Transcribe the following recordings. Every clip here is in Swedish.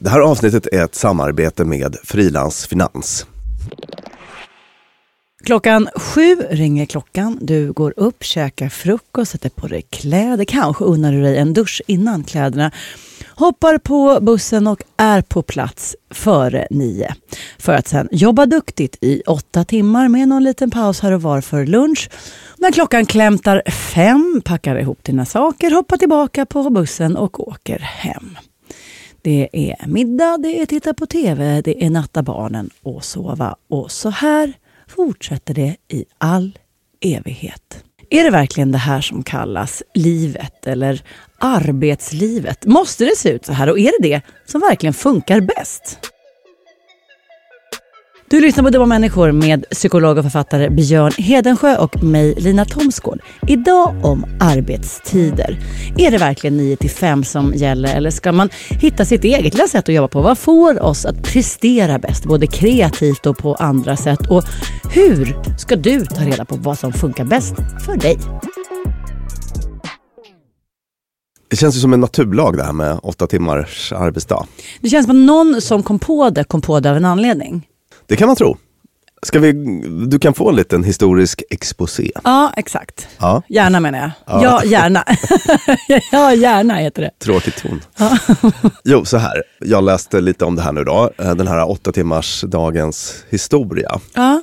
Det här avsnittet är ett samarbete med Frilans Finans. Klockan sju ringer klockan. Du går upp, käkar frukost, sätter på dig kläder. Kanske unnar du dig en dusch innan kläderna. Hoppar på bussen och är på plats före nio. För att sen jobba duktigt i åtta timmar med någon liten paus här och var för lunch. När klockan klämtar fem packar ihop dina saker, hoppar tillbaka på bussen och åker hem. Det är middag, det är titta på TV, det är natta barnen och sova. Och så här fortsätter det i all evighet. Är det verkligen det här som kallas livet eller arbetslivet? Måste det se ut så här och är det det som verkligen funkar bäst? Du lyssnar på Dumma människor med psykolog och författare Björn Hedensjö och mig Lina Thomsgård. Idag om arbetstider. Är det verkligen 9 till 5 som gäller eller ska man hitta sitt eget lilla sätt att jobba på? Vad får oss att prestera bäst, både kreativt och på andra sätt? Och hur ska du ta reda på vad som funkar bäst för dig? Det känns ju som en naturlag det här med åtta timmars arbetsdag. Det känns som att någon som kom på det kom på det av en anledning. Det kan man tro. Ska vi, du kan få en liten historisk exposé. Ja, exakt. Ja. Gärna menar jag. Ja. Ja, gärna. ja, gärna heter det. Tråkig ton. jo, så här. Jag läste lite om det här nu då. Eh, Den här åtta timmars dagens historia. Ja.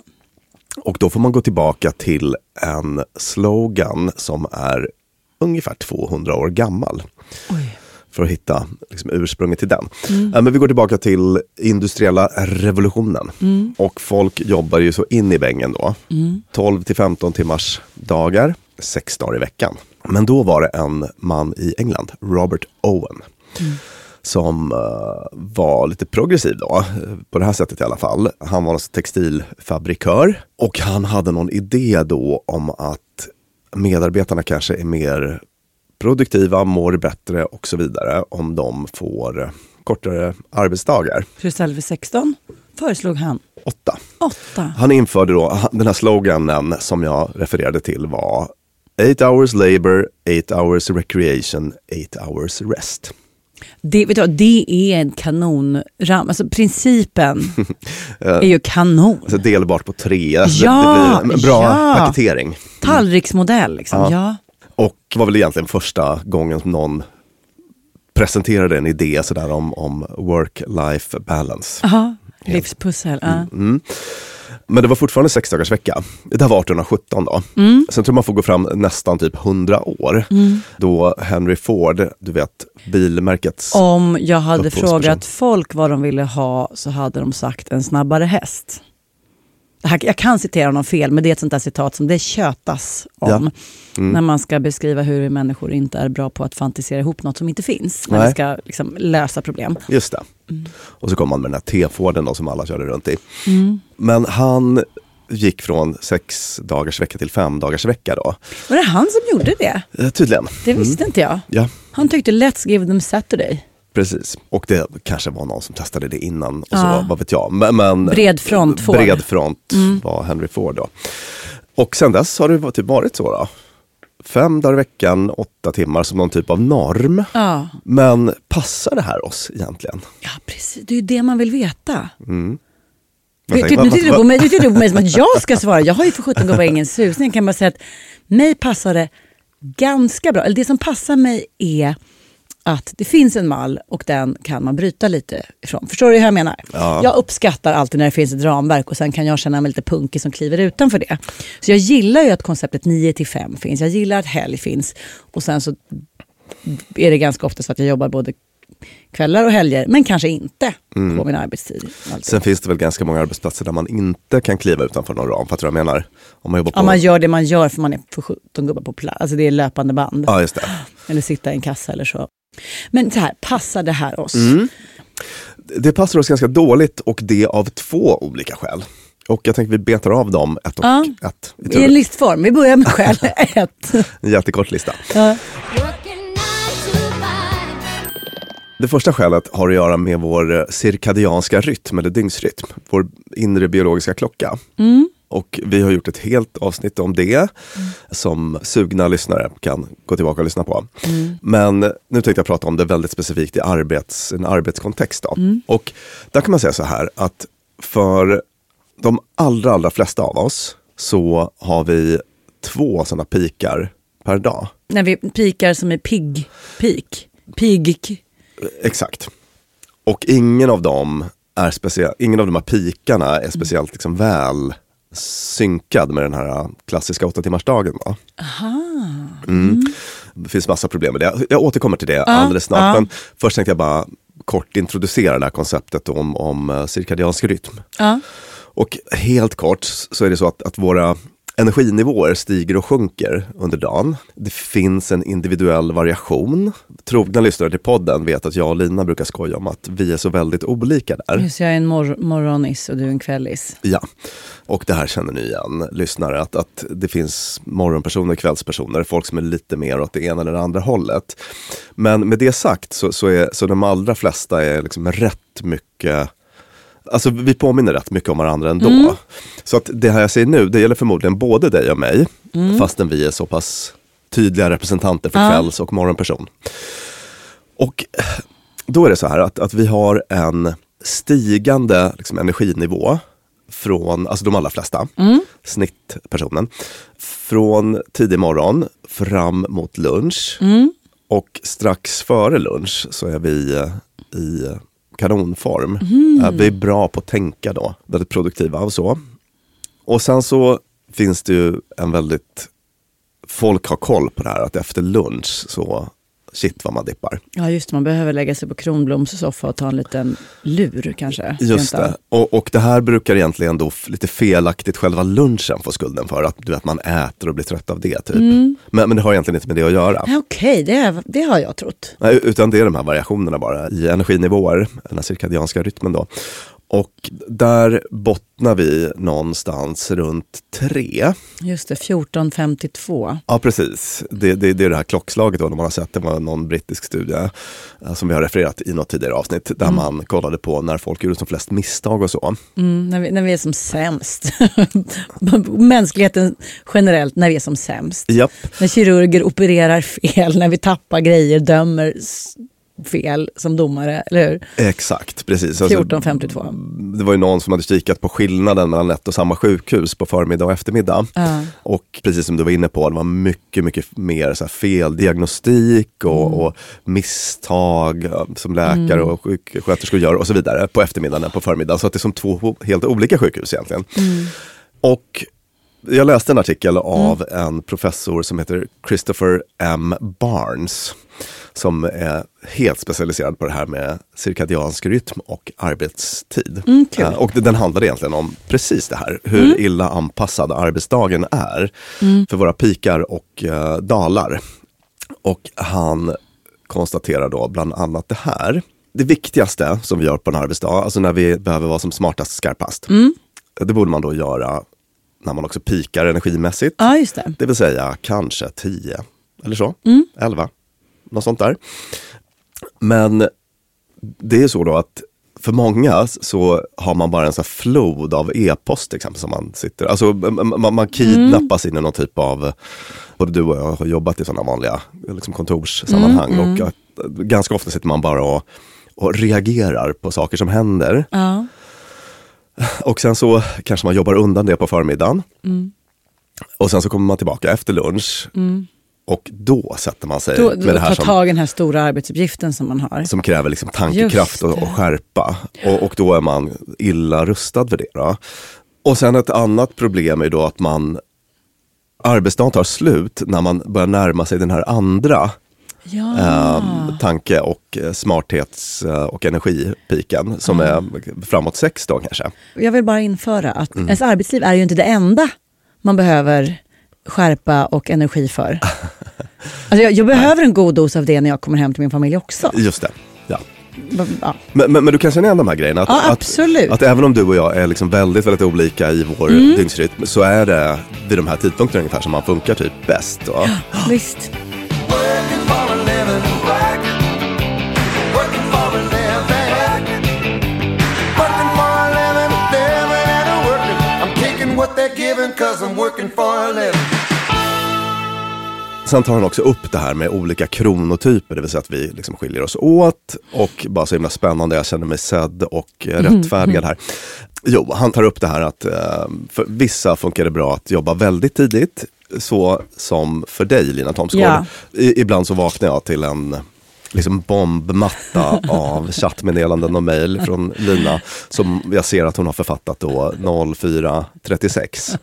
Och då får man gå tillbaka till en slogan som är ungefär 200 år gammal. Oj. För att hitta liksom, ursprunget till den. Eh, Men vi går tillbaka till industriella revolutionen. Och folk jobbar ju så in i bängen då. 12 till 15 timmars dagar, sex dagar i veckan. Men då var det en man i England, Robert Owen. Som eh, var lite progressiv då, på det här sättet i alla fall. Han var en textilfabrikör och han hade någon idé då om att medarbetarna kanske är mer produktiva, mår bättre och så vidare om de får eh, kortare arbetsdagar. Istället för 16 föreslog han Åtta. 8. Han införde då, den här sloganen som jag refererade till var 8 hours labor, 8 hours recreation, 8 hours rest. Det, vet du, det är en kanonram. Alltså principen är ju kanon. Alltså delbart på tre. Alltså Ja, det blir en bra ja. paketering. Tallriksmodell liksom. Ja. Ja. Och var väl egentligen första gången som någon presenterade en idé sådär om, om work-life balance. Aha. Livspussel. Ja. Mm. Men det var fortfarande sex dagars vecka. Det här var 1817 då. Mm. Sen tror man får gå fram nästan typ 100 år. Då Henry Ford, du vet bilmärkets... Om jag hade frågat folk vad de ville ha så hade de sagt en snabbare häst. Här, jag kan citera honom fel, men det är ett sånt där citat som det tjötas om. Ja. Mm. När man ska beskriva hur människor inte är bra på att fantisera ihop något som inte finns. När Nej. vi ska liksom lösa problem. Just det. Mm. Och så kom man med den här T-Forden som alla körde runt i. Men han gick från sex dagars vecka till fem dagars vecka då. Var det han som gjorde det? Eh, Tydligen. Det visste inte jag. Ja, Han tyckte let's give them Saturday. Precis. Och det kanske var någon som testade det innan och så, Ja. vad vet jag. Men, men, Bred front Ford. Bred front var Henry Ford då. Och sen dess har det typ varit så då. Fem dagar i veckan, åtta timmar som någon typ av norm. Ja. Men passar det här oss egentligen? ja, precis. Det är ju det man vill veta. Vad Du, du, tittar du vad- på mig, du tittar på mig som att jag ska svara. Jag har ju för sjutton gått på ingen susning. Jag kan bara säga att mig passar det ganska bra. Eller det som passar mig är att det finns en mall och den kan man bryta lite ifrån. Förstår du hur jag menar? Ja. Jag uppskattar alltid när det finns ett ramverk och sen kan jag känna mig lite punkig som kliver utanför det. Så jag gillar ju att konceptet 9 till 5 finns. Jag gillar att helg finns. Och sen så är det ganska ofta så att jag jobbar både kvällar och helger, men kanske inte Mm. på min arbetstid. Alltså. Sen finns det väl ganska många arbetsplatser där man inte kan kliva utanför någon ram. Fattar du vad jag menar? Om man jobbar på... Ja, man gör det man gör för man är för 17 gubbar på plats. Alltså det är löpande band. Ja, just det. Eller sitta i en kassa eller så. Men så här, passar det här oss? Mm. Det passar oss ganska dåligt och det av två olika skäl. Och jag tänker vi betar av dem ett och Ja. ett i I en listform. Vi börjar med skäl ett. En jättekort lista. Ja. Det första skälet har att göra med vår cirkadianska rytm eller dygnsrytm. Vår inre biologiska klocka. Mm. Och vi har gjort ett helt avsnitt om det som sugna lyssnare kan gå tillbaka och lyssna på. Men nu tänkte jag prata om det väldigt specifikt i arbets, en arbetskontext. Då. Och där kan man säga så här att för de allra, allra flesta av oss så har vi två sådana pikar per dag. När vi pikar som är pigg, pik, pigg. Exakt. Och ingen av dem är speciell, ingen av de här pikarna är speciellt liksom väl synkad med den här klassiska åtta timmars dagen. Då. Mm. Det finns massa problem med det. Jag återkommer till det alldeles snart. Men först tänkte jag bara kort introducera det här konceptet om, om eh, cirkadiansk rytm. Och helt kort så är det så att, att våra energinivåer stiger och sjunker under dagen. Det finns en individuell variation. Trogna lyssnare till podden vet att jag och Lina brukar skoja om att vi är så väldigt olika där. Just jag är en mor- morgonis och du är en kvällis. Ja, och det här känner ni igen, lyssnare, att, att det finns morgonpersoner, kvällspersoner, folk som är lite mer åt det ena eller det andra hållet. Men med det sagt så, så är så de allra flesta är liksom rätt mycket Alltså vi påminner rätt mycket om varandra ändå. Så att det här jag säger nu, det gäller förmodligen både dig och mig, fastän vi är så pass tydliga representanter för Ja. kvälls och morgonperson. Och då är det så här att, att vi har en stigande liksom, energinivå från, alltså de allra flesta, snittpersonen, från tidig morgon fram mot lunch. Och strax före lunch så är vi eh, i kanonform. Eh, Vi är bra på att tänka då, väldigt produktiva och så. Och sen så finns det ju en väldigt, folk har koll på det här att efter lunch så, shit vad man dippar. Ja just det, man behöver lägga sig på Kronbloms soffa och ta en liten lur kanske. Just det. Och, och det här brukar egentligen då lite felaktigt själva lunchen få skulden för. Att du vet, man äter och blir trött av det typ. Men, men det har egentligen inte med det att göra. Okej, det, är- det har jag trott. Nej, utan det är de här variationerna bara i energinivåer, den här cirkadianska rytmen då. Och där bottnar vi någonstans runt tre. Just det, 14.52. Ja, precis. Det, det, det är det här klockslaget då, när man har sett det var någon brittisk studie eh, som vi har refererat i något tidigare avsnitt, där man kollade på när folk gjorde som flest misstag och så. Mm, när, vi, när vi är som sämst. Mänskligheten generellt, när vi är som sämst. Japp. När kirurger opererar fel, när vi tappar grejer, dömer fel som domare, eller hur? Exakt, precis. Alltså, 14.52. det var ju någon som hade kikat på skillnaden mellan ett och samma sjukhus på förmiddag och eftermiddag. Ja. Och precis som du var inne på, det var mycket, mycket mer så här feldiagnostik och, och misstag som läkare och sjuksköterskor gör och så vidare på eftermiddagen än på förmiddagen. Så att det är som två helt olika sjukhus egentligen. Och jag läste en artikel av en professor som heter Christopher M. Barnes. Som är helt specialiserad på det här med cirkadiansk rytm och arbetstid. Mm, kul. Eh, och den handlade egentligen om precis det här. Hur illa anpassad arbetsdagen är för våra pikar och eh, dalar. Och han konstaterar då bland annat det här. Det viktigaste som vi gör på en arbetsdag, alltså när vi behöver vara som smartast skarpast. Det borde man då göra när man också pikar energimässigt. ja, just det. Det vill säga kanske 10 eller så, 11, något sånt där. Men det är så då att för många så har man bara en sån här flod av e-post till exempel som man sitter, alltså man, man kidnappas in i någon typ av, både du och jag har jobbat i sådana vanliga liksom kontorssammanhang och att, ganska ofta sitter man bara och, och reagerar på saker som händer. Ja. Och sen så kanske man jobbar undan det på förmiddagen. Och sen så kommer man tillbaka efter lunch. Och då sätter man sig Då, med då det här ta som, tag i den här stora arbetsuppgiften som man har. som kräver liksom tankekraft och, och skärpa. Och, och då är man illa rustad för det. Då. Och sen ett annat problem är då att man arbetsdagen tar slut när man börjar närma sig den här andra Ja. eh, tanke och eh, smarthets eh, och energipiken som är framåt sex då kanske. Jag vill bara införa att ens arbetsliv är ju inte det enda man behöver skärpa och energi för. Alltså jag, jag behöver en god dos av det när jag kommer hem till min familj också. Just det. Ja. Ja. Men, men, men du kan känna igen de här grejerna? Att, Ja, att, absolut. att även om du och jag är liksom väldigt, väldigt olika i vår Mm. dygnsrytm så är det vid de här tidpunkterna ungefär som man funkar typ bäst. Då. Visst. Sen tar han också upp det här med olika kronotyper, det vill säga att vi liksom skiljer oss åt och bara så himla spännande, jag känner mig sedd och eh, rättfärdigad här. Jo, han tar upp det här att eh, för vissa funkar det bra att jobba väldigt tidigt, så som för dig Lina Thomsgård. Ja. Ibland så vaknar jag till en liksom bombmatta av chattmeddelanden och mejl från Lina som jag ser att hon har författat då 04.36.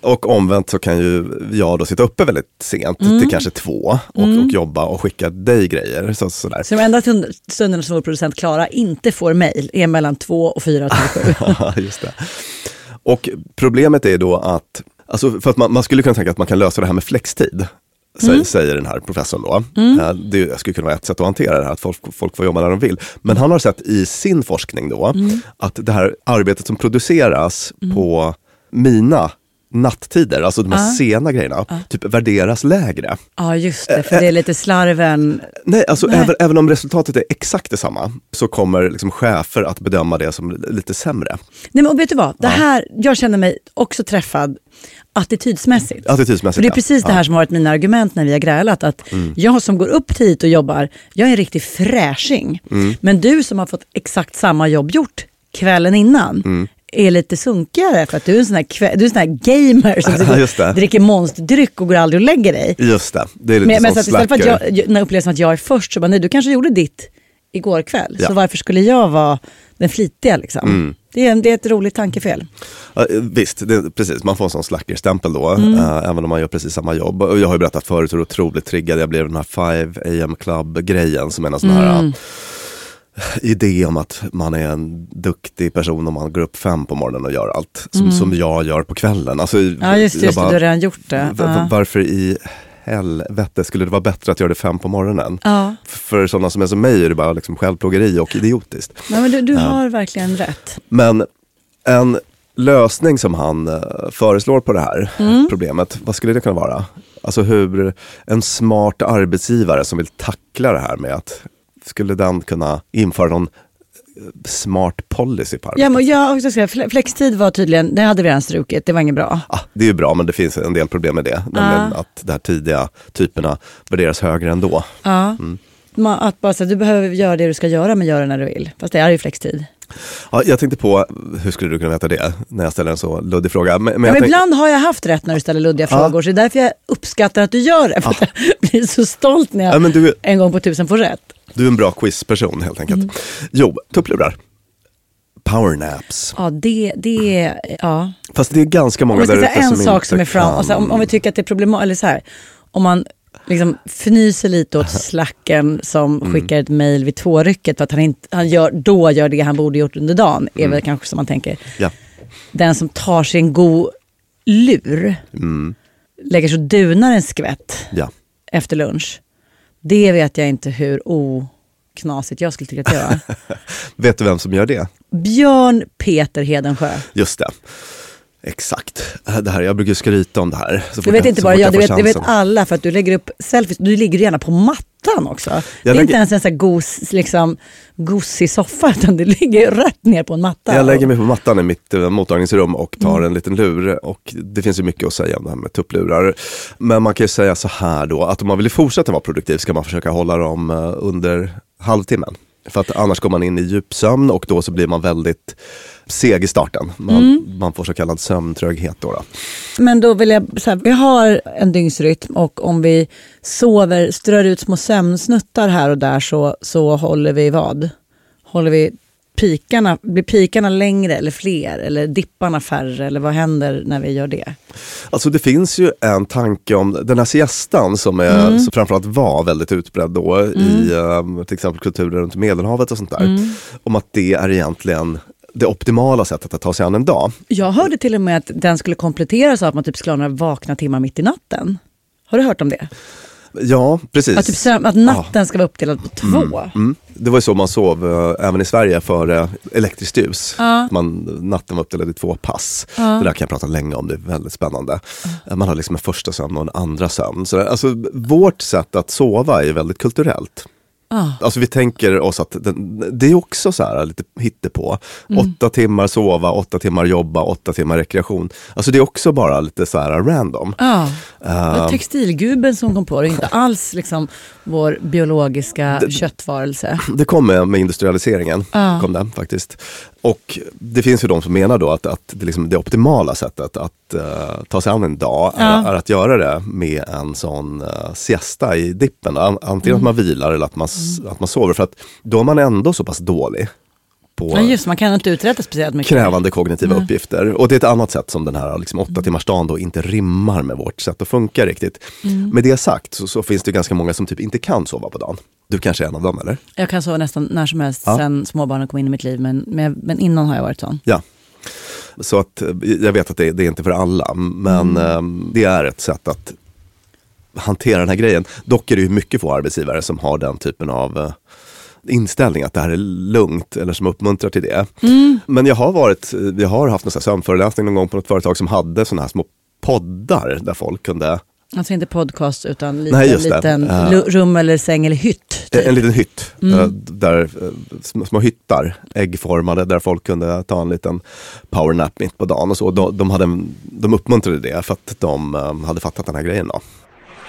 Och omvänt så kan ju jag då sitta uppe väldigt sent, till kanske två, och, och jobba och skicka dig grejer. Så, sådär. Så de enda stund- stunderna som vår producent Klara inte får mejl är mellan två och fyra till just det. Och problemet är då att, alltså för att man, man skulle kunna tänka att man kan lösa det här med flextid. Säger, säger den här professorn då. Eh, Det skulle kunna vara ett sätt att hantera det här, att folk, folk får jobba när de vill. Men han har sett i sin forskning då, att det här arbetet som produceras på mina nattider, alltså de här sena grejerna, typ värderas lägre. Ja, just det, för det är lite slarven. Nej, alltså Nej. Även, även om resultatet är exakt detsamma så kommer liksom chefer att bedöma det som lite sämre. Nej, men och vet du vad? Det här, jag känner mig också träffad attitydsmässigt. Attitydsmässigt, För det är ja. precis det Ja. här som har varit mina argument när vi har grälat. Att jag som går upp tidigt och jobbar, jag är en riktig fräsching. Men du som har fått exakt samma jobb gjort kvällen innan, är lite sunkigare för att du är en sån här, du är sån här gamer som Ja, dricker monsterdryck och går aldrig och lägger dig. Just det, det är lite Men, men så att istället för att jag, jag- när jag upplever som att jag är först, så bara nej du kanske gjorde ditt igår kväll. Ja. Så varför skulle jag vara den flitiga liksom? Mm. Det, är, en- det är ett roligt tankefel. Ja, visst, det, precis. Man får en sån slackerstämpel då, Mm. eh, även om man gör precis samma jobb. Och jag har ju berättat förut hur otroligt triggad jag blev den här 5 AM Club-grejen som är en sån här Mm. eh, idé om att man är en duktig person om man går upp fem på morgonen och gör allt som, som jag gör på kvällen. Alltså, Mm. Ja just, just det, bara, du har redan gjort det. Ja. Varför i helvete skulle det vara bättre att göra det fem på morgonen? Ja. F- För sådana som är som mig är det bara liksom självplågeri och idiotiskt. Nej, men du, du har verkligen rätt. Men en lösning som han eh, föreslår på det här Mm. problemet, vad skulle det kunna vara? Alltså hur en smart arbetsgivare som vill tackla det här med att, skulle den kunna införa någon eh, smart policy på? Ja, men jag också fle- flextid var tydligen, det hade vi redan strukit, det var inget bra. Ah, det är ju bra men det finns en del problem med det. Nämligen att de här tidiga typerna värderas högre ändå. Ja. Mm. Att bara säga, du behöver göra det du ska göra men gör det när du vill. Fast det är ju flextid. Ja, jag tänkte på, hur skulle du kunna veta det när jag ställer en så luddig fråga? Men, men Men jag tänk- ibland har jag haft rätt när du ställer luddiga Ja. frågor, så det är därför jag uppskattar att du gör det. För jag blir så stolt när jag Ja, men du- en gång på tusen får rätt. Du är en bra quizperson helt enkelt. Mm. Jo, tupplurar. Powernaps. Ja, det, det är, ja. Fast det är ganska många där ute en som sak inte som är fram, kan. alltså, om, om vi tycker att det är problematiskt, eller så här, om man liksom fnyser lite åt slacken som Mm. skickar ett mejl vid tvårycket för att han, inte, han gör, då gör det han borde gjort under dagen, är Mm. väl kanske som man tänker. Ja. Den som tar sig en god lur, lägger sig och dunar en skvätt Ja. efter lunch. Det vet jag inte hur oknasigt jag skulle tycka att det var. Vet du vem som gör det? Björn Peter Hedensjö. Just det. Exakt. Det här, jag brukar skryta om det här. Så Det fort vet jag- inte bara jag, det vet, det vet alla för att du lägger upp selfies. Du ligger gärna på mattan också. det är lägger- inte ens en sån här gos, liksom, gosig soffa utan du ligger rätt ner på en matta. Jag lägger mig på mattan i mitt eh, mottagningsrum och tar Mm. en liten lur. Och det finns ju mycket att säga om det här med tupplurar. Men man kan ju säga så här då, att om man vill fortsätta vara produktiv ska man försöka hålla dem eh, under halvtimmen. För att annars går man in i djupsömn och då så blir man väldigt seg i starten. Man, Mm. man får så kallad sömntröghet då. då. Men då vill jag, så här, vi har en dygnsrytm och om vi sover, strör ut små sömnsnuttar här och där så, så håller vi vad? Håller vi pikarna, blir pikarna längre eller fler? Eller dipparna färre? Eller vad händer när vi gör det? Alltså det finns ju en tanke om den här siestan som, är, Mm. som framförallt var väldigt utbredd då i eh, till exempel kulturer runt Medelhavet och sånt där. Mm. Om att det är egentligen det optimala sättet att ta sig an en dag. Jag hörde till och med att den skulle kompletteras av att man typ skulle ha några vakna timmar mitt i natten. Har du hört om det? Ja, precis. Att, typ, att natten ska vara uppdelad på två. Mm. Det var ju så man sov eh, även i Sverige före elektriskt ljus. Ja. Man, natten var uppdelad i två pass. Det där kan jag prata länge om, det är väldigt spännande. Eh, Man har liksom en första sömn och en andra sömn. Så, alltså, vårt sätt att sova är väldigt kulturellt. Ah. Alltså vi tänker oss att den, det är också så här lite hittepå. Mm. Åtta timmar sova, åtta timmar jobba, åtta timmar rekreation. Alltså det är också bara lite så här random. Ja, det Eh, var textilguben som kom på det, inte alls liksom vår biologiska köttvarelse. Det kom med, med industrialiseringen. Ja. Kom det, faktiskt. Och det finns ju de som menar då att, att det, liksom, det optimala sättet att eh, ta sig an en dag Ja. är, är att göra det med en sån uh, siesta i dippen. An, antingen Mm. att man vilar eller att man, s- att man sover. För att då är man ändå så pass dålig på Ja, just man kan inte uträtta speciellt mycket. krävande kognitiva Nej. uppgifter. Och det är ett annat sätt som den här liksom, åtta timmars dagen då inte rimmar med vårt sätt att funka riktigt. Mm. Med det sagt så, så finns det ganska många som typ inte kan sova på dagen. Du kanske är en av dem eller? Jag kan sova nästan när som helst Ja. sen småbarnen kom in i mitt liv, men, men, men innan har jag varit sån. Ja. Så att eh, jag vet att det, det är inte för alla, men eh, det är ett sätt att hantera den här grejen. Dock är det ju mycket få arbetsgivare som har den typen av eh, inställning att det här är lugnt eller som uppmuntrar till det. Men jag har varit, jag har haft en sömnföreläsning någon gång på något företag som hade sådana här små poddar där folk kunde, Alltså inte podcast utan liten, Nej, just det. liten lu- rum eller säng eller hytt. Typ. en liten hytt, eh, där, eh, små, hyttar, äggformade, där folk kunde ta en liten powernap mitt på dagen och så. De, de, hade, de uppmuntrade det för att de eh, hade fattat den här grejen då.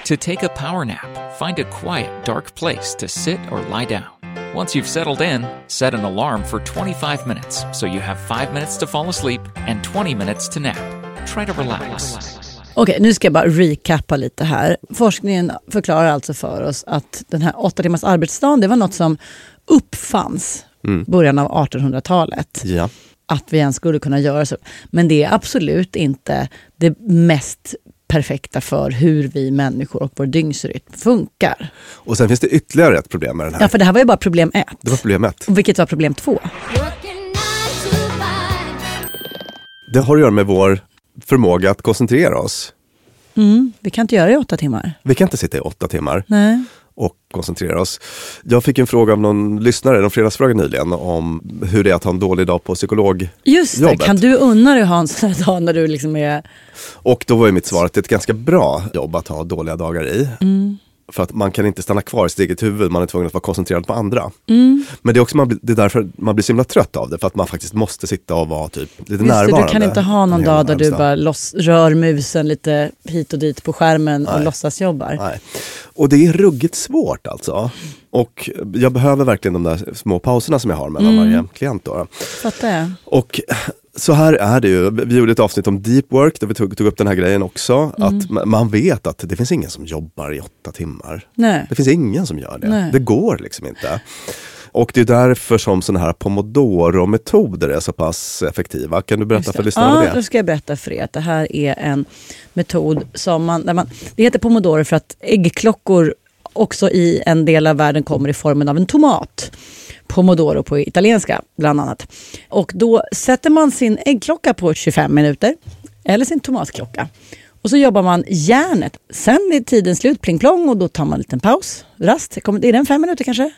To take a power nap, find a quiet, dark place to sit or lie down. Once you've settled in, set an alarm for 25 minutes so you have 5 minutes to fall asleep and 20 minutes to nap. Try to relax. Okej, nu ska jag bara recappa lite här. Forskningen förklarar alltså för oss att den här åtta timmars arbetsdagen, det var något som uppfanns början av 1800-talet. Ja. Att vi ens skulle kunna göra så. Men det är absolut inte det mest perfekta för hur vi människor och vår dygnsrytm funkar. Och sen finns det ytterligare ett problem med den här. Ja, för det här var ju bara problem ett. Det var problem ett. Och Vilket var problem två? Det har att göra med vår förmåga att koncentrera oss. Mm, vi kan inte göra det i åtta timmar. Vi kan inte sitta i åtta timmar Nej. och koncentrera oss. Jag fick en fråga av någon lyssnare, en fredagsfråga nyligen, om hur det är att ha en dålig dag på psykolog. Just det, kan du unna dig ha en sån här dag när du liksom är... Och då var ju mitt svar att det är ett ganska bra jobb att ha dåliga dagar i. Mm. För att man kan inte stanna kvar i sitt eget huvud, man är tvungen att vara koncentrerad på andra. Mm. Men det är också man, det är därför man blir så himla trött av det, för att man faktiskt måste sitta och vara typ lite det, närvarande. du kan inte ha någon dag där du bara loss, rör musen lite hit och dit på skärmen och Nej. låtsas jobbar. Nej. Och det är ruggigt svårt alltså. Och jag behöver verkligen de där små pauserna som jag har mellan Mm. varje klient. Då. Fattar jag. Och så här är det ju. Vi gjorde ett avsnitt om deep work där vi tog, tog upp den här grejen också. Mm. Att ma- man vet att det finns ingen som jobbar i åtta timmar. Nej. Det finns ingen som gör det. Nej. Det går liksom inte. Och det är därför som sådana här pomodoro-metoder är så pass effektiva. Kan du berätta för lyssnarna Ja, det? då ska jag berätta för er att det här är en metod som man, där man... Det heter pomodoro för att äggklockor också i en del av världen kommer i formen av en tomat. Pomodoro på italienska bland annat. Och då sätter man sin äggklocka på 25 minuter, eller sin tomatklocka. Och så jobbar man järnet. Sen är tiden slut, pling plong, och då tar man en liten paus, rast. Kommer- Är den fem minuter kanske?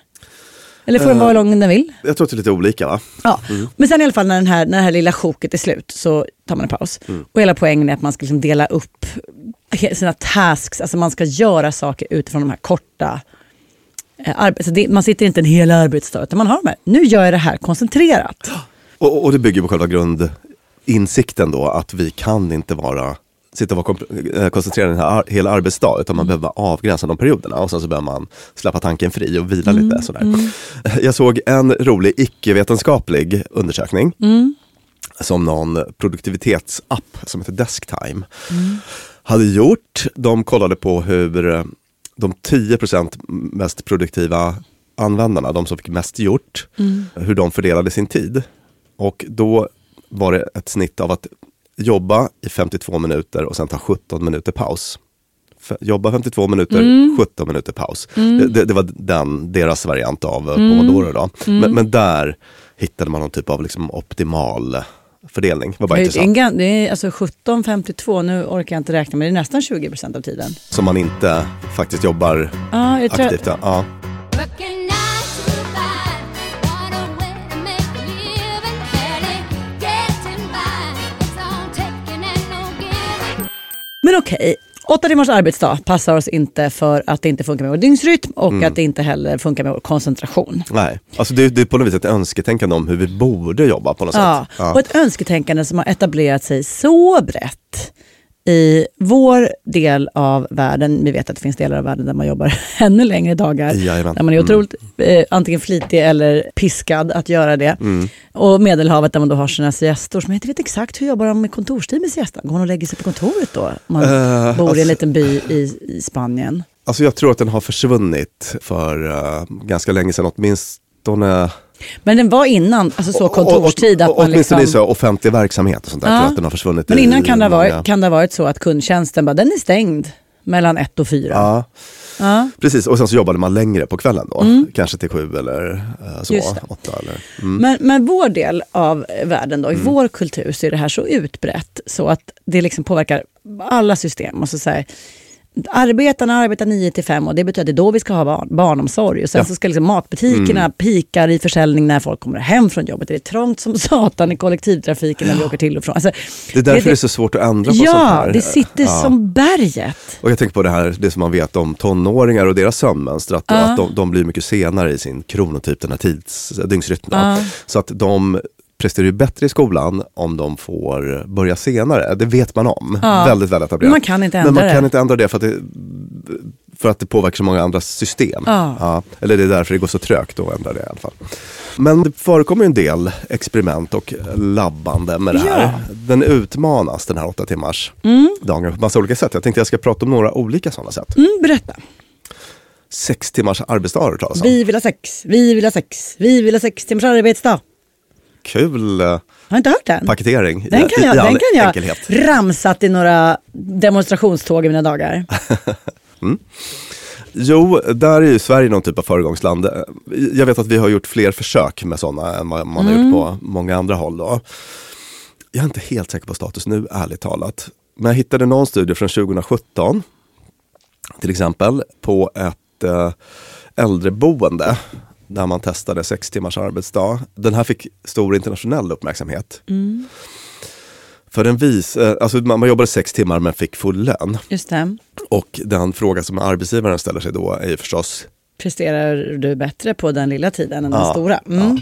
Eller får den Eh, vara hur lång den vill? Jag tror att det är lite olika va? Ja. Men sen i alla fall när, den här, när det här lilla sjoket är slut så tar man en paus. Och hela poängen är att man ska liksom dela upp sina tasks, alltså man ska göra saker utifrån de här korta eh, det, Man sitter inte en hel arbetsdag utan man har de här, nu gör jag det här koncentrerat. Och, och det bygger på själva grundinsikten då att vi kan inte vara sitta och vara eh, koncentrerad en ar- hel arbetsdag utan man behöver avgränsa de perioderna och sen så behöver man släppa tanken fri och vila lite. Sådär. Jag såg en rolig icke-vetenskaplig undersökning som någon produktivitetsapp som heter Desktime hade gjort. De kollade på hur eh, de 10% mest produktiva användarna, de som fick mest gjort, hur de fördelade sin tid. Och då var det ett snitt av att jobba i 52 minuter och sen ta 17 minuter paus. Jobba 52 minuter, 17 minuter paus. Det, det, det var den, deras variant av mm. Pomodoro. Då. Men, men där hittade man någon typ av liksom optimal fördelning. Var bara Det är, intressant. det är alltså 17.52, nu orkar jag inte räkna men det är nästan 20% av tiden. Som man inte faktiskt jobbar Ja, aktivt. Ja. Ja. Men okej, Åtta timmars arbetsdag passar oss inte för att det inte funkar med vår dygnsrytm och Mm. att det inte heller funkar med vår koncentration. Nej, alltså det, det är på något vis ett önsketänkande om hur vi borde jobba på något Ja, sätt. och ett önsketänkande som har etablerat sig så brett i vår del av världen. Vi vet att det finns delar av världen där man jobbar ännu längre dagar. Jajamän. Där man är otroligt eh, antingen flitig eller piskad att göra det. Mm. Och Medelhavet där man då har sina siestor som jag inte vet exakt hur jobbar de med kontorstid med siestan. Går man och lägger sig på kontoret då? Man Eh, bor i alltså- en liten by i, i Spanien. Alltså jag tror att den har försvunnit för eh, ganska länge sedan, åtminstone Men den var innan, alltså så Och- och- kontorstid. och- att man Åtminstone liksom, i så offentlig verksamhet och sånt där. Ja. Tror att den har försvunnit men i- innan kan det, ha många- varit, kan det ha varit så att kundtjänsten bara, den är stängd mellan ett och fyra. Ja, Ja. precis. Och sen så jobbade man längre på kvällen då. Kanske till sju eller eh, så, Mm. Åtta. Eller, mm. Men, men vår del av världen, då, i vår kultur, så är det här så utbrett så att det liksom påverkar alla system. Och så säger, arbetarna arbetar 9 till 5 och det betyder att det är då vi ska ha barn, barnomsorg. Och sen Ja. så ska liksom matbutikerna pikar i försäljning när folk kommer hem från jobbet. Det är trångt som satan i kollektivtrafiken när vi åker till och från. Alltså, Det är därför det, är så svårt att ändra på sånt Ja, här. det sitter Ja. som berget. Och jag tänker på det här, det som man vet om tonåringar och deras sömnmönster, att, Ja. att de, de blir mycket senare i sin kronotyp, den här tids, dygnsrytmen. Ja. Så att de presterar ju bättre i skolan om de får börja senare. Det vet man om. Ja. Väldigt, väldigt etablerat. Men man kan inte Men ändra man det. kan inte ändra det för att det, för att det påverkar så många andra system. Ja. Eller det är därför det går så trögt att ändra det i alla fall. Men det förekommer ju en del experiment och labbande med det här. Ja. Den utmanas den här åtta timmars dagen på massa olika sätt. Jag tänkte jag ska prata om några olika sådana sätt. Mm, berätta. Sex timmars arbetsdag har du talas om. Vi vill ha sex, vi vill ha sex, vi vill ha sex timmars arbetsdag. Kul eh, Har inte hört den? paketering Den i, kan jag, i all den kan jag enkelhet. ramsat i några demonstrationståg i mina dagar. Jo, där är ju Sverige någon typ av föregångsland. Eh, Jag vet att vi har gjort fler försök med sådana än vad man har Mm. gjort på många andra håll. Då. Jag är inte helt säker på status nu, ärligt talat. Men jag hittade någon studie från 2017, till exempel, på ett eh, äldreboende där man testade sex timmars arbetsdag. Den här fick stor internationell uppmärksamhet. För den vis, eh, alltså man, jobbade sex timmar men fick full lön. Just det. Och den fråga som arbetsgivaren ställer sig då är ju förstås Presterar du bättre på den lilla tiden än den Ja, stora? Mm.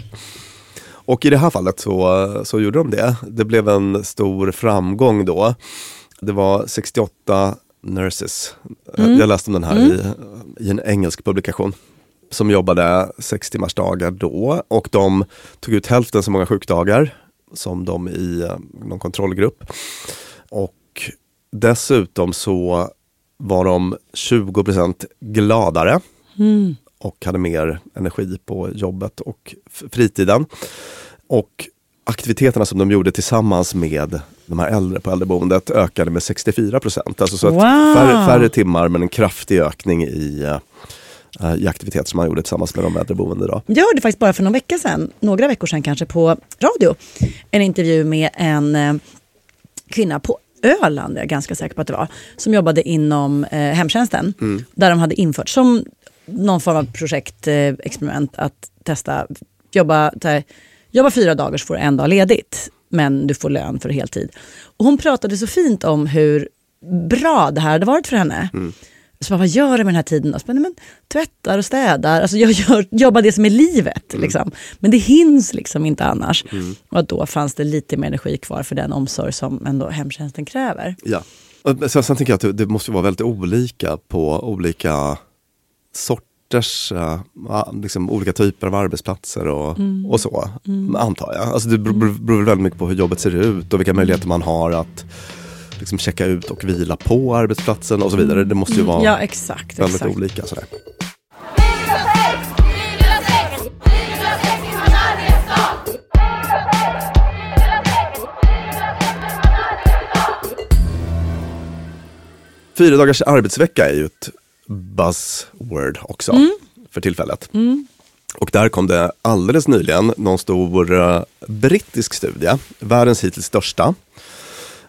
Och i det här fallet så, så gjorde de det. Det blev en stor framgång då. Det var 68 nurses. Jag läste om den här i, i en engelsk publikation. Som jobbade sex timmars dagar då. Och de tog ut hälften så många sjukdagar som de i eh, någon kontrollgrupp. Och dessutom så var de 20% gladare och hade mer energi på jobbet och fritiden. Och aktiviteterna som de gjorde tillsammans med de här äldre på äldreboendet ökade med 64 procent. Alltså så Wow. färre, färre timmar men en kraftig ökning i, eh, i aktiviteter som man gjorde tillsammans med de äldreboende. Då. Jag hörde faktiskt bara för någon vecka sedan, några veckor sedan kanske, på radio, en intervju med en eh, kvinna på Öland, är jag ganska säker på att det var, som jobbade inom eh, hemtjänsten. Där de hade infört som någon form av projektexperiment eh, att testa, jobba, här, jobba fyra dagar så får du en dag ledigt, men du får lön för heltid. Och hon pratade så fint om hur bra det här hade varit för henne. Så bara, vad gör du med den här tiden? Och så bara, Nej, men, tvättar och städar, alltså jag gör, jobbar det som är livet. Liksom. Men det hinns liksom inte annars. Och att då fanns det lite mer energi kvar för den omsorg som ändå hemtjänsten kräver. Ja. Och Sen, sen tänker jag att det, måste vara väldigt olika på olika sorters, ja, liksom olika typer av arbetsplatser och, och så, antar jag. Alltså det beror beror väldigt mycket på hur jobbet ser ut och vilka möjligheter man har att liksom checka ut och vila på arbetsplatsen och så vidare. Det måste ju vara Ja, exakt. väldigt exakt. olika. Sådär. Fyra dagars arbetsvecka är ju ett buzzword också för tillfället. Och där kom det alldeles nyligen någon stor eh, brittisk studie, världens hittills största.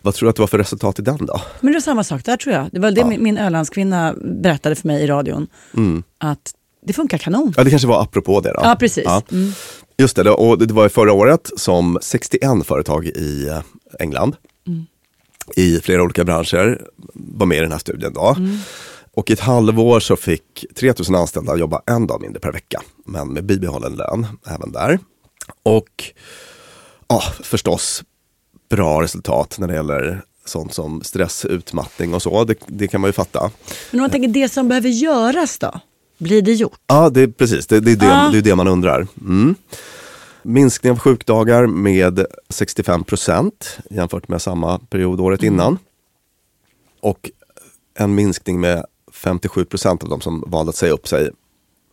Vad tror du att det var för resultat i den då? Men det är samma sak där tror jag. Det var det min, min Ölandskvinna berättade för mig i radion. Att det funkar kanon. Ja, det kanske var apropå det då. Ja, precis. Mm. Just det, och det var förra året som 61 företag i eh, England i flera olika branscher var med i den här studien. Då. Och i ett halvår så fick 3000 anställda jobba en dag mindre per vecka, men med bibehållen lön även där. Och ja, förstås bra resultat när det gäller sånt som stress, utmattning och så. Det, det kan man ju fatta. Men om man tänker det som behöver göras då? Blir det gjort? Ja, det precis. Det, det, är, det, Ja. det är det man undrar. Mm. Minskning av sjukdagar med 65 procent jämfört med samma period året innan. Och en minskning med 57 procent av de som valde att säga upp sig.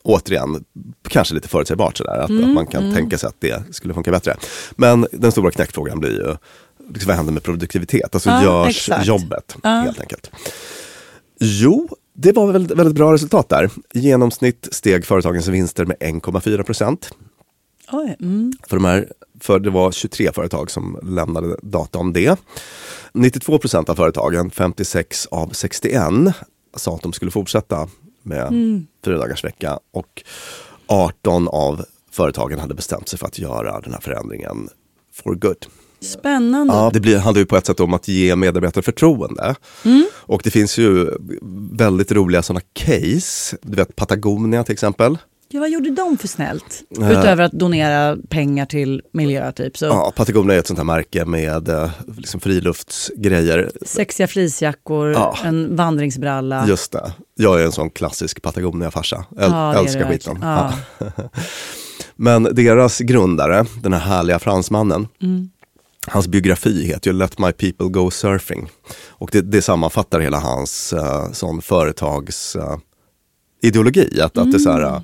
Återigen, kanske lite förutsägbart sådär, att, att man kan tänka sig att det skulle funka bättre. Men den stora knäckfrågan blir ju, liksom, vad händer med produktivitet? Alltså Ja, görs exakt. jobbet Ja. helt enkelt? Jo, det var väl väldigt bra resultat där. I genomsnitt steg företagens vinster med 1,4 procent. Mm. För, de här, för det var 23 företag som lämnade data om det. 92 procent av företagen, 56 av 61, sa att de skulle fortsätta med fyra dagars vecka. Och 18 av företagen hade bestämt sig för att göra den här förändringen for good. Spännande. Ja, det blir, handlar ju på ett sätt om att ge medarbetare förtroende. Och det finns ju väldigt roliga sådana case. Du vet Patagonia till exempel. Ja, vad gjorde de för snällt? Eh. Utöver att donera pengar till miljö typ. Så Ja, Patagonia är ett sånt här märke med eh, liksom friluftsgrejer. Sexiga fleecejackor, Ja. en vandringsbralla. Just det. Jag är en sån klassisk Patagonia-farsa. Äl- Ja, älskar skiten. Ja. Men deras grundare, den här härliga fransmannen, Mm. hans biografi heter ju Let My People Go Surfing. Och det, det sammanfattar hela hans uh, sån företags eh, ideologi. Att, att det är så här, Mm.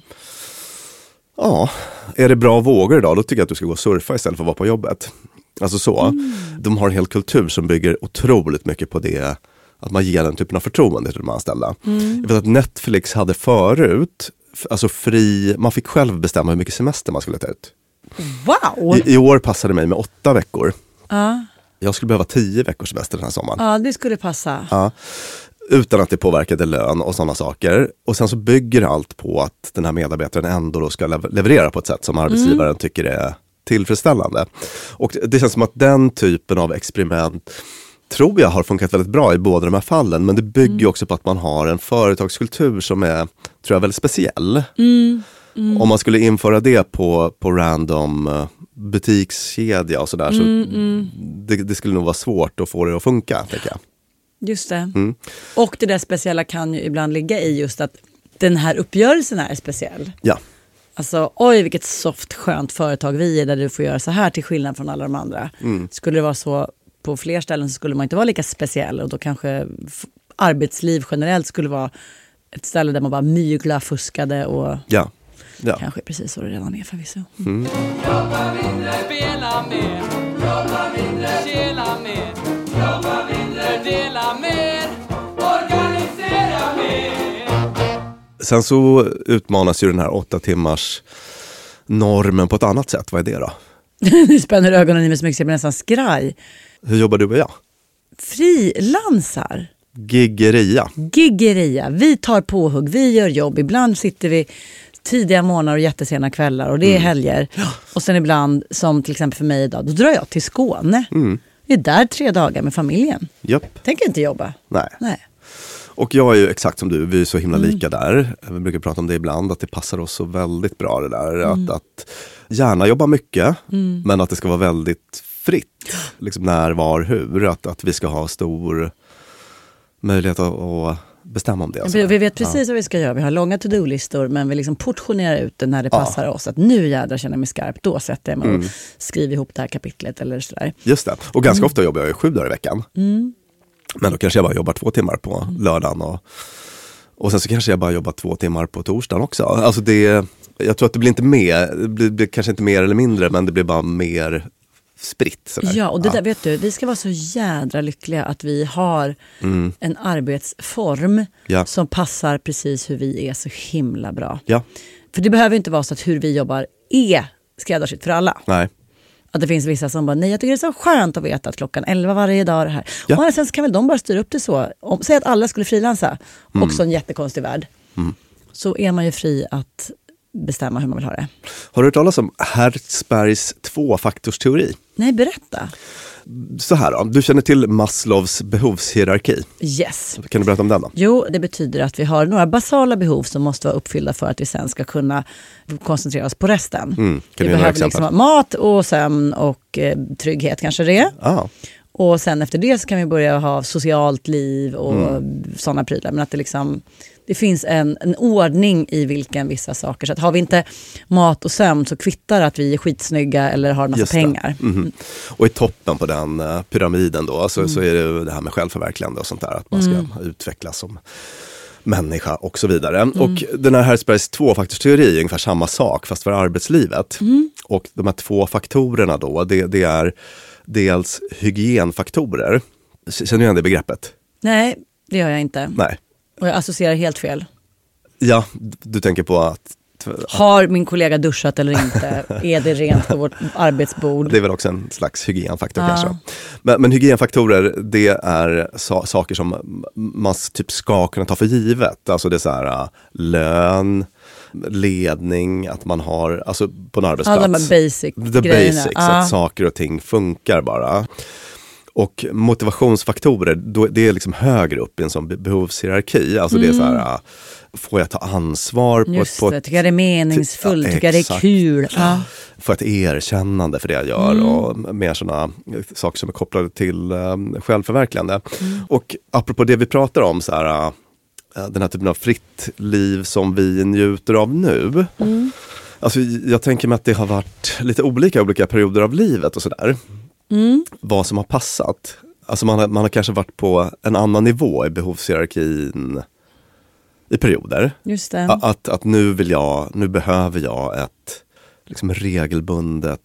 Ja, är det bra vågor idag, då tycker jag att du ska gå och surfa istället för att vara på jobbet. Alltså så. Mm. De har en hel kultur som bygger otroligt mycket på det, att man ger den typen av förtroende till de anställda. Mm. Jag vet att Netflix hade förut, alltså fri, man fick själv bestämma hur mycket semester man skulle ta ut. Wow! I, I år passade det mig med åtta veckor. Ja. Jag skulle behöva tio veckors semester den här sommaren. ja, det skulle passa. Ja. Utan att det påverkade lön och sådana saker. Och sen så bygger allt på att den här medarbetaren ändå då ska lev- leverera på ett sätt som arbetsgivaren tycker är tillfredsställande. Och det känns som att den typen av experiment tror jag har funkat väldigt bra i båda de här fallen. Men det bygger ju också på att man har en företagskultur som är, tror jag, väldigt speciell. Om man skulle införa det på, på random eh, butikskedja och sådär så det, det skulle nog vara svårt att få det att funka. Jag. Just det. Mm. Och det där speciella kan ju ibland ligga i just att den här uppgörelsen är speciell. Ja. Alltså oj vilket soft skönt företag vi är där du får göra så här till skillnad från alla de andra. Mm. Skulle det vara så på fler ställen så skulle man inte vara lika speciell och då kanske arbetsliv generellt skulle vara ett ställe där man bara mygla, fuskade och Ja. ja. kanske precis så det redan är förvisso. Jobba mindre, spela mer. Jobba mindre, kela mer. Dela mer. Organisera mer. Sen så utmanas ju den här åtta timmars normen på ett annat sätt. Vad är det då? Nu spänner ögonen i mig så mycket så jag blir nästan skraj. Hur jobbar du och jag? Frilansar. Giggeria. Giggeria. Vi tar påhugg, vi gör jobb. Ibland sitter vi tidiga morgnar och jättesena kvällar och det är helger. Och sen ibland, som till exempel för mig idag, då drar jag till Skåne. Vi är där tre dagar med familjen. Japp. Tänker inte jobba. Nej. Nej. Och jag är ju exakt som du, vi är så himla lika där. Vi brukar prata om det ibland, att det passar oss så väldigt bra det där. Att, att gärna jobba mycket, men att det ska vara väldigt fritt. Liksom när, var, hur. Att, att vi ska ha stor möjlighet att, att bestämma om det. Vi, vi vet precis vad vi ska göra. Vi har långa to-do-listor men vi liksom portionerar ut det när det passar oss. Att nu jädrar känner jag mig skarp, då sätter jag mig och skriver ihop det här kapitlet eller sådär. Just det. Och ganska ofta jobbar jag ju sju dagar i veckan. Men då kanske jag bara jobbar två timmar på lördagen. Och, och sen så kanske jag bara jobbar två timmar på torsdagen också. Alltså det, jag tror att det blir inte mer, det blir, det blir kanske inte mer eller mindre, men det blir bara mer spritt. Sådär. Ja, och det där vet du, vi ska vara så jädra lyckliga att vi har en arbetsform Ja. som passar precis hur vi är så himla bra. Ja, För det behöver inte vara så att hur vi jobbar är skräddarsytt för alla. nej. Att det finns vissa som bara, nej jag tycker det är så skönt att veta att klockan 11 varje dag är det här. Ja. Och sen så kan väl de bara styra upp det så. Om, säg att alla skulle frilansa, Mm. också en jättekonstig värld. Så är man ju fri att bestämma hur man vill ha det. Har du hört talas om Hertzbergs tvåfaktorsteori? Nej, berätta. så här då, du känner till Maslows behovshierarki. Yes. Kan du berätta om den då? Jo, det betyder att vi har några basala behov som måste vara uppfyllda för att vi sen ska kunna koncentrera oss på resten. Mm. Kan vi behöver liksom mat och sömn och eh, trygghet kanske det. Ah, Och sen efter det så kan vi börja ha socialt liv och Mm. sådana prylar. Men att det, liksom, det finns en, en ordning i vilken vissa saker. Så att har vi inte mat och sömn så kvittar att vi är skitsnygga eller har en massa pengar. Mhm. Och i toppen på den eh, pyramiden då så, så är det det här med självförverkligande och sånt där. Att man ska utvecklas som människa och så vidare. Och den här Herzbergs tvåfaktorsteori är ungefär samma sak fast för arbetslivet. Och de här två faktorerna då, det, det är dels hygienfaktorer. Känner du igen det begreppet? Nej, det gör jag inte. Nej. Och jag associerar helt fel. Ja, du tänker på att Har min kollega duschat eller inte? är det rent på vårt arbetsbord? Det är väl också en slags hygienfaktor Ja. kanske. Men, men hygienfaktorer, det är sa- saker som man typ ska kunna ta för givet. Alltså det är så här äh, lön, ledning, att man har, alltså på en arbetsplats. Ja, de basic The grejerna. basics, Ja. att saker och ting funkar bara. Och motivationsfaktorer, då, det är liksom högre upp i en sån be- behovshierarki. Alltså det är så här, äh, får jag ta ansvar på Mm. Just ett, på det, ett tycker jag det är meningsfullt, Ja, tycker jag det är kul. Ja. få ett erkännande för det jag gör Mm. och mer sådana saker som är kopplade till um, självförverkligande. Mm. Och apropå det vi pratar om, så här, äh, den här typen av fritt liv som vi njuter av nu. Mm. Alltså, jag tänker mig att det har varit lite olika olika perioder av livet och sådär. Mm. Vad som har passat. Alltså man har, man har kanske varit på en annan nivå i behovshierarkin i perioder. Att, att nu vill jag, nu behöver jag ett liksom regelbundet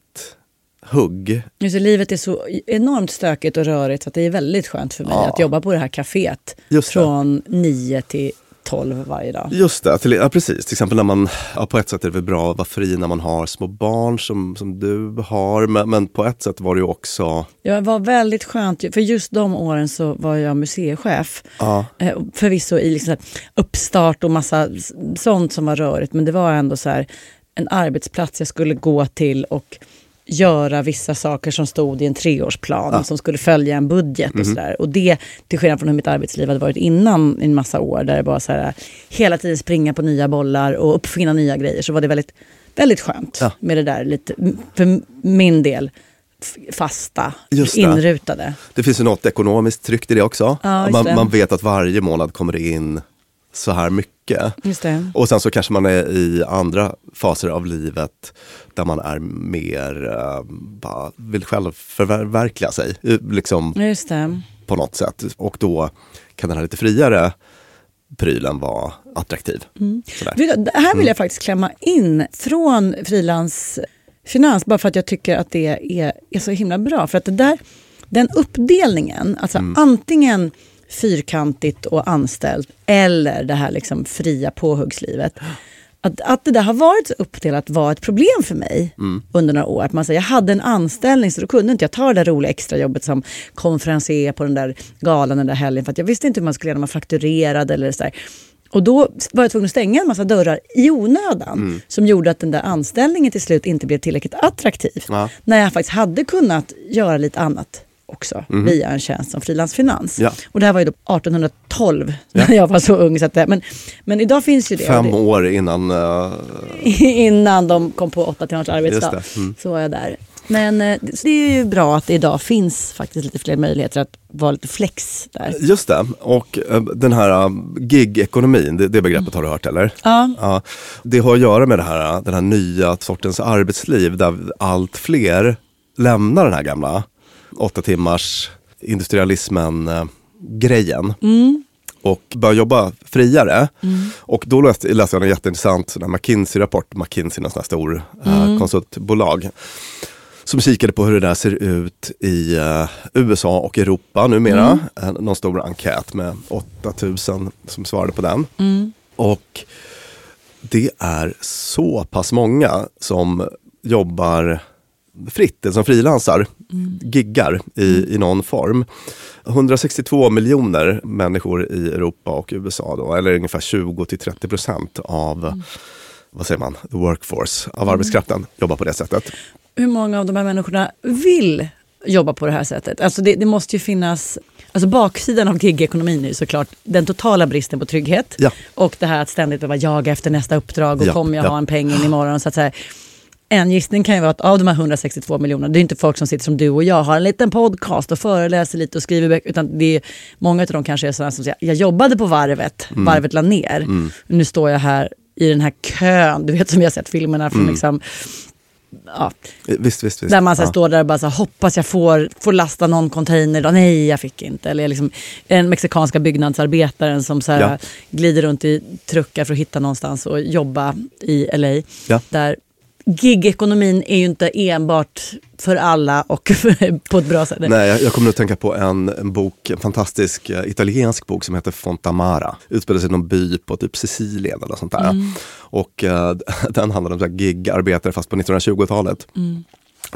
hugg. Just det, livet är så enormt stökigt och rörigt så att det är väldigt skönt för mig Ja. att jobba på det här kaféet Just det. från 9 till 12 varje dag. Just det, till, ja, precis. Till exempel när man, ja, på ett sätt är det väl bra att vara fri när man har små barn som, som du har. Men, men på ett sätt var det ju också, Jag var väldigt skönt, för just de åren så var jag museichef. ja, Eh, Förvisso i liksom uppstart och massa sånt som var rörigt men det var ändå så här en arbetsplats jag skulle gå till och göra vissa saker som stod i en treårsplan som skulle följa en budget och sådär. Och det, till skillnad från hur mitt arbetsliv hade varit innan i en massa år där det var så här hela tiden springa på nya bollar och uppfinna nya grejer så var det väldigt, väldigt skönt Ja. med det där lite, för min del, fasta, det. inrutade. det finns ju något ekonomiskt tryckt i det också. Ja, man, det. man vet att varje månad kommer det in så här mycket. Och sen så kanske man är i andra faser av livet där man är mer, eh, bara vill själv förverkliga sig. Liksom på något sätt. Och då kan den här lite friare prylen vara attraktiv. Vet du, Det här vill jag faktiskt klämma in från frilansfinans bara för att jag tycker att det är, är så himla bra. För att det där, den uppdelningen, alltså antingen fyrkantigt och anställt eller det här liksom fria påhuggslivet. Att, att det där har varit så uppdelat var ett problem för mig under några år. Att man säger, jag hade en anställning så då kunde inte jag ta det där roliga extrajobbet som konferencier på den där galan den där helgen. För att jag visste inte hur man skulle göra när man fakturerade eller så där. Och då var jag tvungen att stänga en massa dörrar i onödan. Som gjorde att den där anställningen till slut inte blev tillräckligt attraktiv. Ja. När jag faktiskt hade kunnat göra lite annat också via en tjänst som frilansfinans. Ja. Och det här var ju då 1812 när jag var så ung. Så att det, men, men idag finns ju det. Fem år innan, eh, innan de kom på åtta timmars arbetsdag. Mm. Så var jag där. Men eh, det är ju bra att det idag finns faktiskt lite fler möjligheter att vara lite flex där. just det. Och eh, den här eh, gig-ekonomin, det, det begreppet har du hört eller? Ja, Ja, det har att göra med det här, den här nya sortens arbetsliv där allt fler lämnar den här gamla åtta timmars industrialismen-grejen. Och börjar jobba friare. Och då läste, läste jag en jätteintressant McKinsey-rapport, McKinsey en sån stor eh, konsultbolag. Som kikade på hur det där ser ut i eh, USA och Europa numera. Eh, någon stor enkät med 8000 som svarade på den. Och det är så pass många som jobbar fritt, som frilansar, giggar i, i någon form. 162 miljoner människor i Europa och USA då, eller ungefär 20-30 procent av vad säger man, the workforce, av arbetskraften jobbar på det sättet. hur många av de här människorna vill jobba på det här sättet. Alltså det, det måste ju finnas, alltså baksidan av gigekonomin är ju såklart den totala bristen på trygghet. Ja. Och det här att ständigt behöva jaga efter nästa uppdrag och Ja, kommer jag ja. ha en peng in imorgon. Så att säga. En gissning kan ju vara att av de här 162 miljonerna, det är inte folk som sitter som du och jag, har en liten podcast och föreläser lite och skriver böcker, utan det är, många av dem kanske är sådana som säger, jag jobbade på varvet, Mm. varvet la ner, nu står jag här i den här kön, du vet som vi har sett filmerna från liksom, ja, Visst, visst, visst. där man så Ja. står där och bara så hoppas jag får, får lasta någon container idag. Nej, jag fick inte. Eller liksom den mexikanska byggnadsarbetaren som så här, Ja. glider runt i truckar för att hitta någonstans och jobba i LA. Ja. Där gigekonomin är ju inte enbart för alla och på ett bra sätt. Nej, jag, kommer att tänka på en, en bok, en fantastisk eh, italiensk bok som heter Fontamara. Utspelar sig i någon by på typ Sicilien eller sånt där. Och eh, den handlar om så här gigarbetare fast på 1920-talet.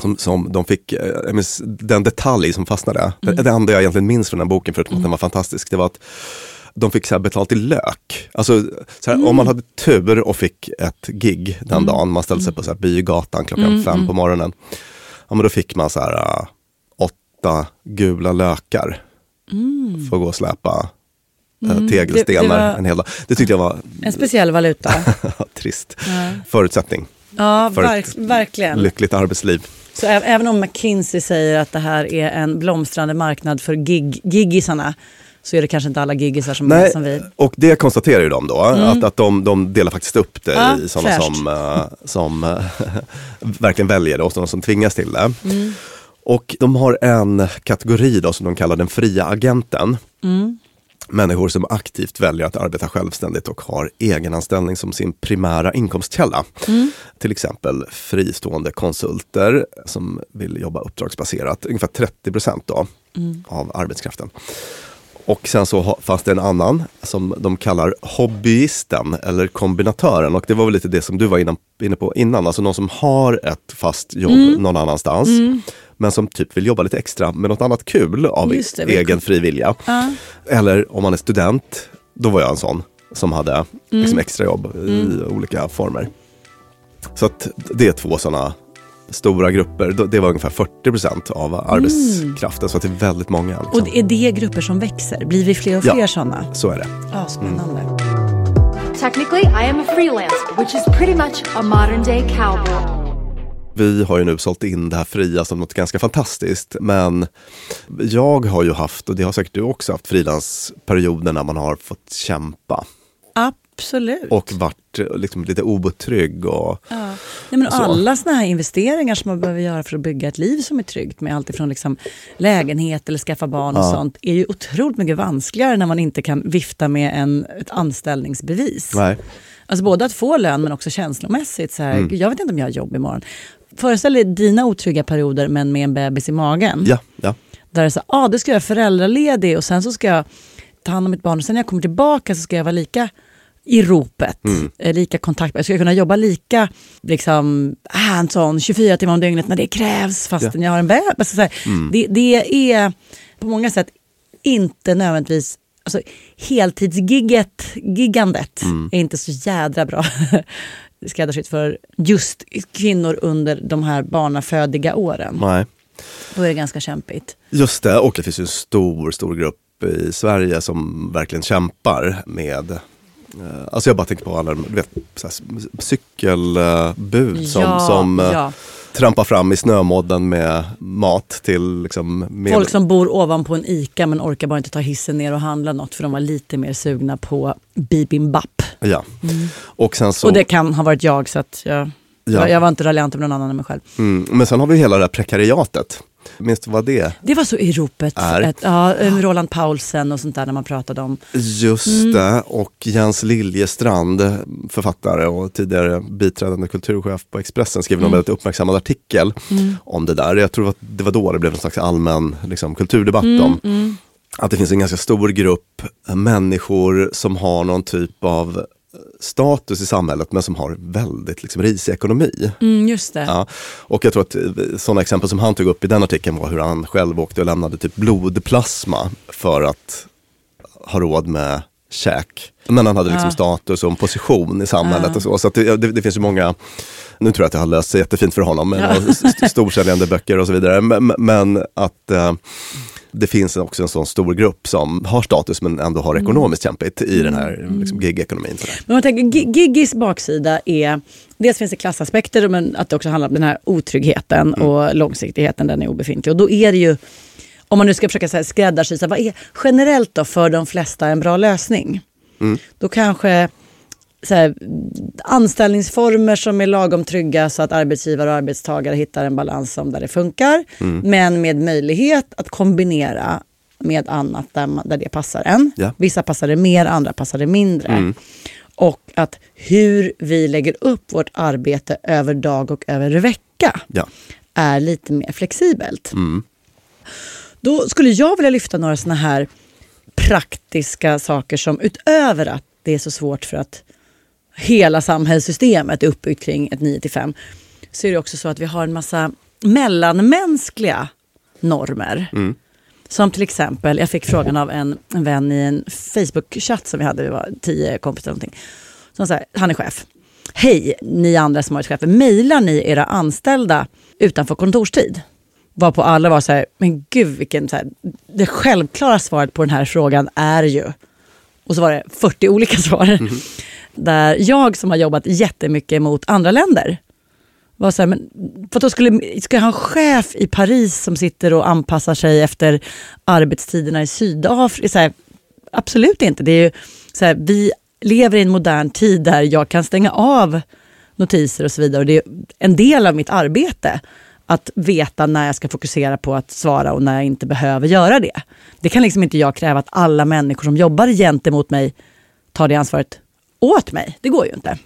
Som, som de fick, eh, minns, den detalj som fastnade, det, det enda jag egentligen minns från den boken förutom att den var fantastisk, det var att de fick så här betalt i lök. Alltså, så här, Om man hade tur och fick ett gig den dagen, man ställde sig på så här, Bygatan klockan fem på morgonen. Ja, men då fick man så här, äh, åtta gula lökar för att gå och släpa äh, tegelstenar Det- det var- en hel dag. Det tyckte jag var En speciell valuta. trist. Förutsättning Ja, för verk, ett verkligen. lyckligt arbetsliv. Så även om McKinsey säger att det här är en blomstrande marknad för gig, giggisarna så är det kanske inte alla giggisar som är Nej, som vi. och det konstaterar ju de då, att, att de, de delar faktiskt upp det Ja, i sådana som, äh, som äh, verkligen väljer det och sådana som tvingas till det. Och de har en kategori då som de kallar den fria agenten. Människor som aktivt väljer att arbeta självständigt och har egenanställning som sin primära inkomstkälla. Till exempel fristående konsulter som vill jobba uppdragsbaserat, ungefär 30 procent då av arbetskraften. Och sen så fanns det en annan som de kallar hobbyisten eller kombinatören. Och det var väl lite det som du var inne, på innan. Alltså någon som har ett fast jobb någon annanstans. Men som typ vill jobba lite extra med något annat kul av det, egen fri vilja. Ja. Eller om man är student, då var jag en sån som hade liksom extrajobb i olika former. Så att det är två sådana stora grupper. Det var ungefär 40 procent av arbetskraften. Så att det är väldigt många. Liksom. Och är det grupper som växer? Blir vi fler och Ja. fler sådana? Så är det. Ja, spännande. Technically, I am a freelancer, which is pretty much a modern day cowboy. Vi har ju nu sålt in det här fria som något ganska fantastiskt. Men jag har ju haft, och det har säkert du också haft, frilansperioder när man har fått kämpa. Absolut. Och varit eh, liksom lite otrygg. Och, Ja. Nej, men Så. alla såna här investeringar som man behöver göra för att bygga ett liv som är tryggt med allt ifrån liksom lägenhet eller skaffa barn och Ja. sånt är ju otroligt mycket vanskligare när man inte kan vifta med en, ett anställningsbevis. nej. Alltså både att få lön men också känslomässigt. Så här, Mm. "Gud, Jag vet inte om jag har jobb imorgon. Föreställ dig dina otrygga perioder men med en bebis i magen. Ja, ja. Där det är så ah, då ska jag vara föräldraledig och sen så ska jag ta hand om mitt barn och sen när jag kommer tillbaka så ska jag vara lika i ropet, Mm. eh, lika kontakt. Jag ska kunna jobba lika liksom, hands-on 24 timmar om dygnet när det krävs fastän jag har en bebis. Alltså, så Mm. det, det är på många sätt inte nödvändigtvis Alltså, heltidsgigget, giggandet Mm. är inte så jädra bra skräddarsytt för just kvinnor under de här barnafödiga åren. Nej. Då är det ganska kämpigt. Just det, och det finns ju en stor, stor grupp i Sverige som verkligen kämpar med Alltså jag bara tänker på alla du vet, cykelbud som, Ja, som eh, ja. trampar fram i snömodden med mat till liksom med, Folk som bor ovanpå en ICA men orkar bara inte ta hissen ner och handla något för de var lite mer sugna på bibimbap. Ja. Och sen så, Och det kan ha varit jag så att jag, Ja. jag, jag var inte raljant över någon annan än mig själv. mm, men sen har vi hela det här prekariatet. Minns du vad det? Det var så i ropet. Ett, ja, eh, Roland Paulsen och sånt där när man pratade om. Just Mm. det, och Jens Liljestrand, författare och tidigare biträdande kulturchef på Expressen, skrev Mm. en väldigt uppmärksammad artikel om det där. Jag tror att det var då det blev en slags allmän liksom, kulturdebatt Mm, om att det finns en ganska stor grupp människor som har någon typ av status i samhället men som har väldigt liksom, risig ekonomi. Mm, just det. Ja. Och jag tror att eh, sådana exempel som han tog upp i den artikeln var hur han själv åkte och lämnade typ blodplasma för att ha råd med käk. Men han hade liksom status och en position i samhället och så. Så det, det, det finns ju många, nu tror jag att det har löst sig jättefint för honom, med st- storsäljande böcker och så vidare. Men, men att eh, det finns också en sån stor grupp som har status men ändå har ekonomiskt kämpigt i den här liksom, gig-ekonomin. Men man tänker, gi- Giggis baksida är, dels finns det klassaspekter men att det också handlar om den här otryggheten och långsiktigheten, den är obefintlig. Och då är det ju, om man nu ska försöka så här skräddarsy, så här, vad är generellt då för de flesta en bra lösning? Då kanske här, anställningsformer som är lagom trygga så att arbetsgivare och arbetstagare hittar en balans som där det funkar. Men med möjlighet att kombinera med annat där, man, där det passar en. Ja. Vissa passar det mer, andra passar det mindre. Och att hur vi lägger upp vårt arbete över dag och över vecka Ja. är lite mer flexibelt. Då skulle jag vilja lyfta några såna här praktiska saker som utöver att det är så svårt för att hela samhällssystemet är uppbyggt kring ett 9 till 5 så är det också så att vi har en massa mellanmänskliga normer. Som till exempel, jag fick frågan av en, en vän i en Facebook-chatt som vi hade, vi var tio kompisar någonting. Som sa, han är chef. Hej, ni andra som har varit chefer, mejlar ni era anställda utanför kontorstid? Var på alla var så här, men gud vilken, så här, det självklara svaret på den här frågan är ju, och så var det 40 olika svar. Där jag som har jobbat jättemycket mot andra länder, var så här, men för då skulle, ska jag ha en chef i Paris som sitter och anpassar sig efter arbetstiderna i Sydafrika? Så här, absolut inte. Det är ju, så här, vi lever i en modern tid där jag kan stänga av notiser och så vidare. Och det är en del av mitt arbete att veta när jag ska fokusera på att svara och när jag inte behöver göra det. Det kan liksom inte jag kräva att alla människor som jobbar gentemot mig tar det ansvaret åt mig. Det går ju inte.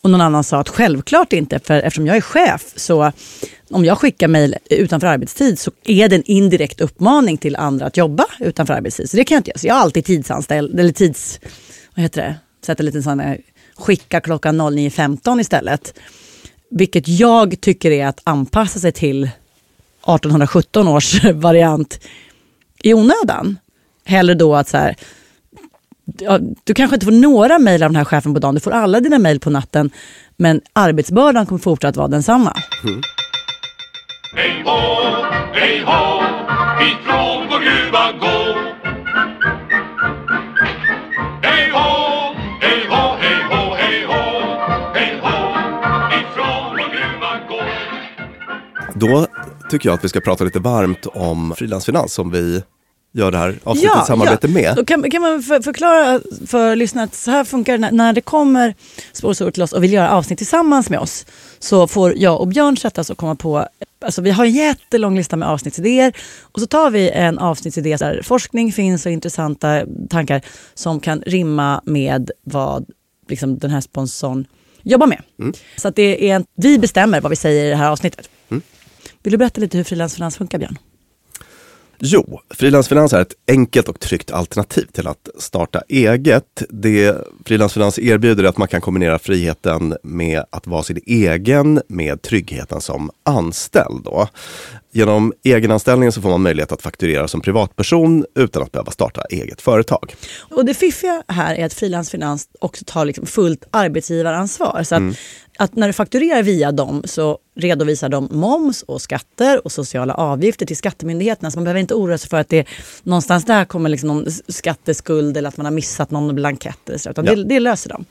Och någon annan sa att självklart inte, för eftersom jag är chef så om jag skickar mejl utanför arbetstid så är det en indirekt uppmaning till andra att jobba utanför arbetstid. Så det kan jag inte göra. Så jag är alltid tidsanställd, eller tids... Vad heter det? Sätter lite sån här, skicka klockan 09.15 istället. Vilket jag tycker är att anpassa sig till 1817 års variant i onödan. Hellre då att så här, ja, du kanske inte får några mejl av den här chefen på dagen, du får alla dina mejl på natten. Men arbetsbördan kommer fortsatt vara densamma. Hej hå, hej hå, ifrån vår gruva gå. Hej hå, hej hå, hej hå, hej hå, hej hå, ifrån vår gruva gå. Då tycker jag att vi ska prata lite varmt om frilansfinans som vi gör det här avsnittet i samarbete med. Då kan, kan man för, förklara för lyssnarna att så här funkar när, när det kommer sponsorer till oss och vill göra avsnitt tillsammans med oss. Så får jag och Björn sätta oss och komma på, alltså vi har en jättelång lista med avsnittsidéer och så tar vi en avsnittsidé där forskning finns och intressanta tankar som kan rimma med vad liksom, den här sponsorn jobbar med. Så att det är en, vi bestämmer vad vi säger i det här avsnittet. Vill du berätta lite hur frilansfinans funkar Björn? Jo, frilansfinans är ett enkelt och tryggt alternativ till att starta eget. Det frilansfinans erbjuder är att man kan kombinera friheten med att vara sin egen med tryggheten som anställd. Då. Genom egenanställningen så får man möjlighet att fakturera som privatperson utan att behöva starta eget företag. Och det fiffiga här är att frilansfinans också tar liksom fullt arbetsgivaransvar. Så att, att när du fakturerar via dem så redovisar de moms och skatter och sociala avgifter till skattemyndigheterna. Så man behöver inte oroa sig för att det någonstans där kommer liksom någon skatteskuld eller att man har missat någon blankett. Eller så, utan Ja. det, det löser de.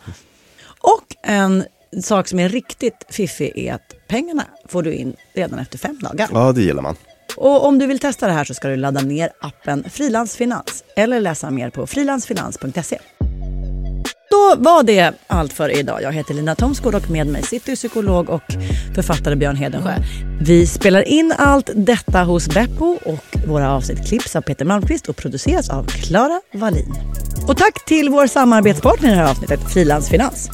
Och en sak som är riktigt fiffig är att pengarna får du in redan efter fem dagar. Ja, det gillar man. Och om du vill testa det här så ska du ladda ner appen Frilansfinans eller läsa mer på frilansfinans.se. Då var det allt för idag. Jag heter Lina Thomsgård och med mig sitter psykolog och författare Björn Hedensjö. Vi spelar in allt detta hos Beppo och våra avsnitt klipps av Peter Malmqvist och produceras av Klara Wallin. Och tack till vår samarbetspartner i det här avsnittet, Frilansfinans.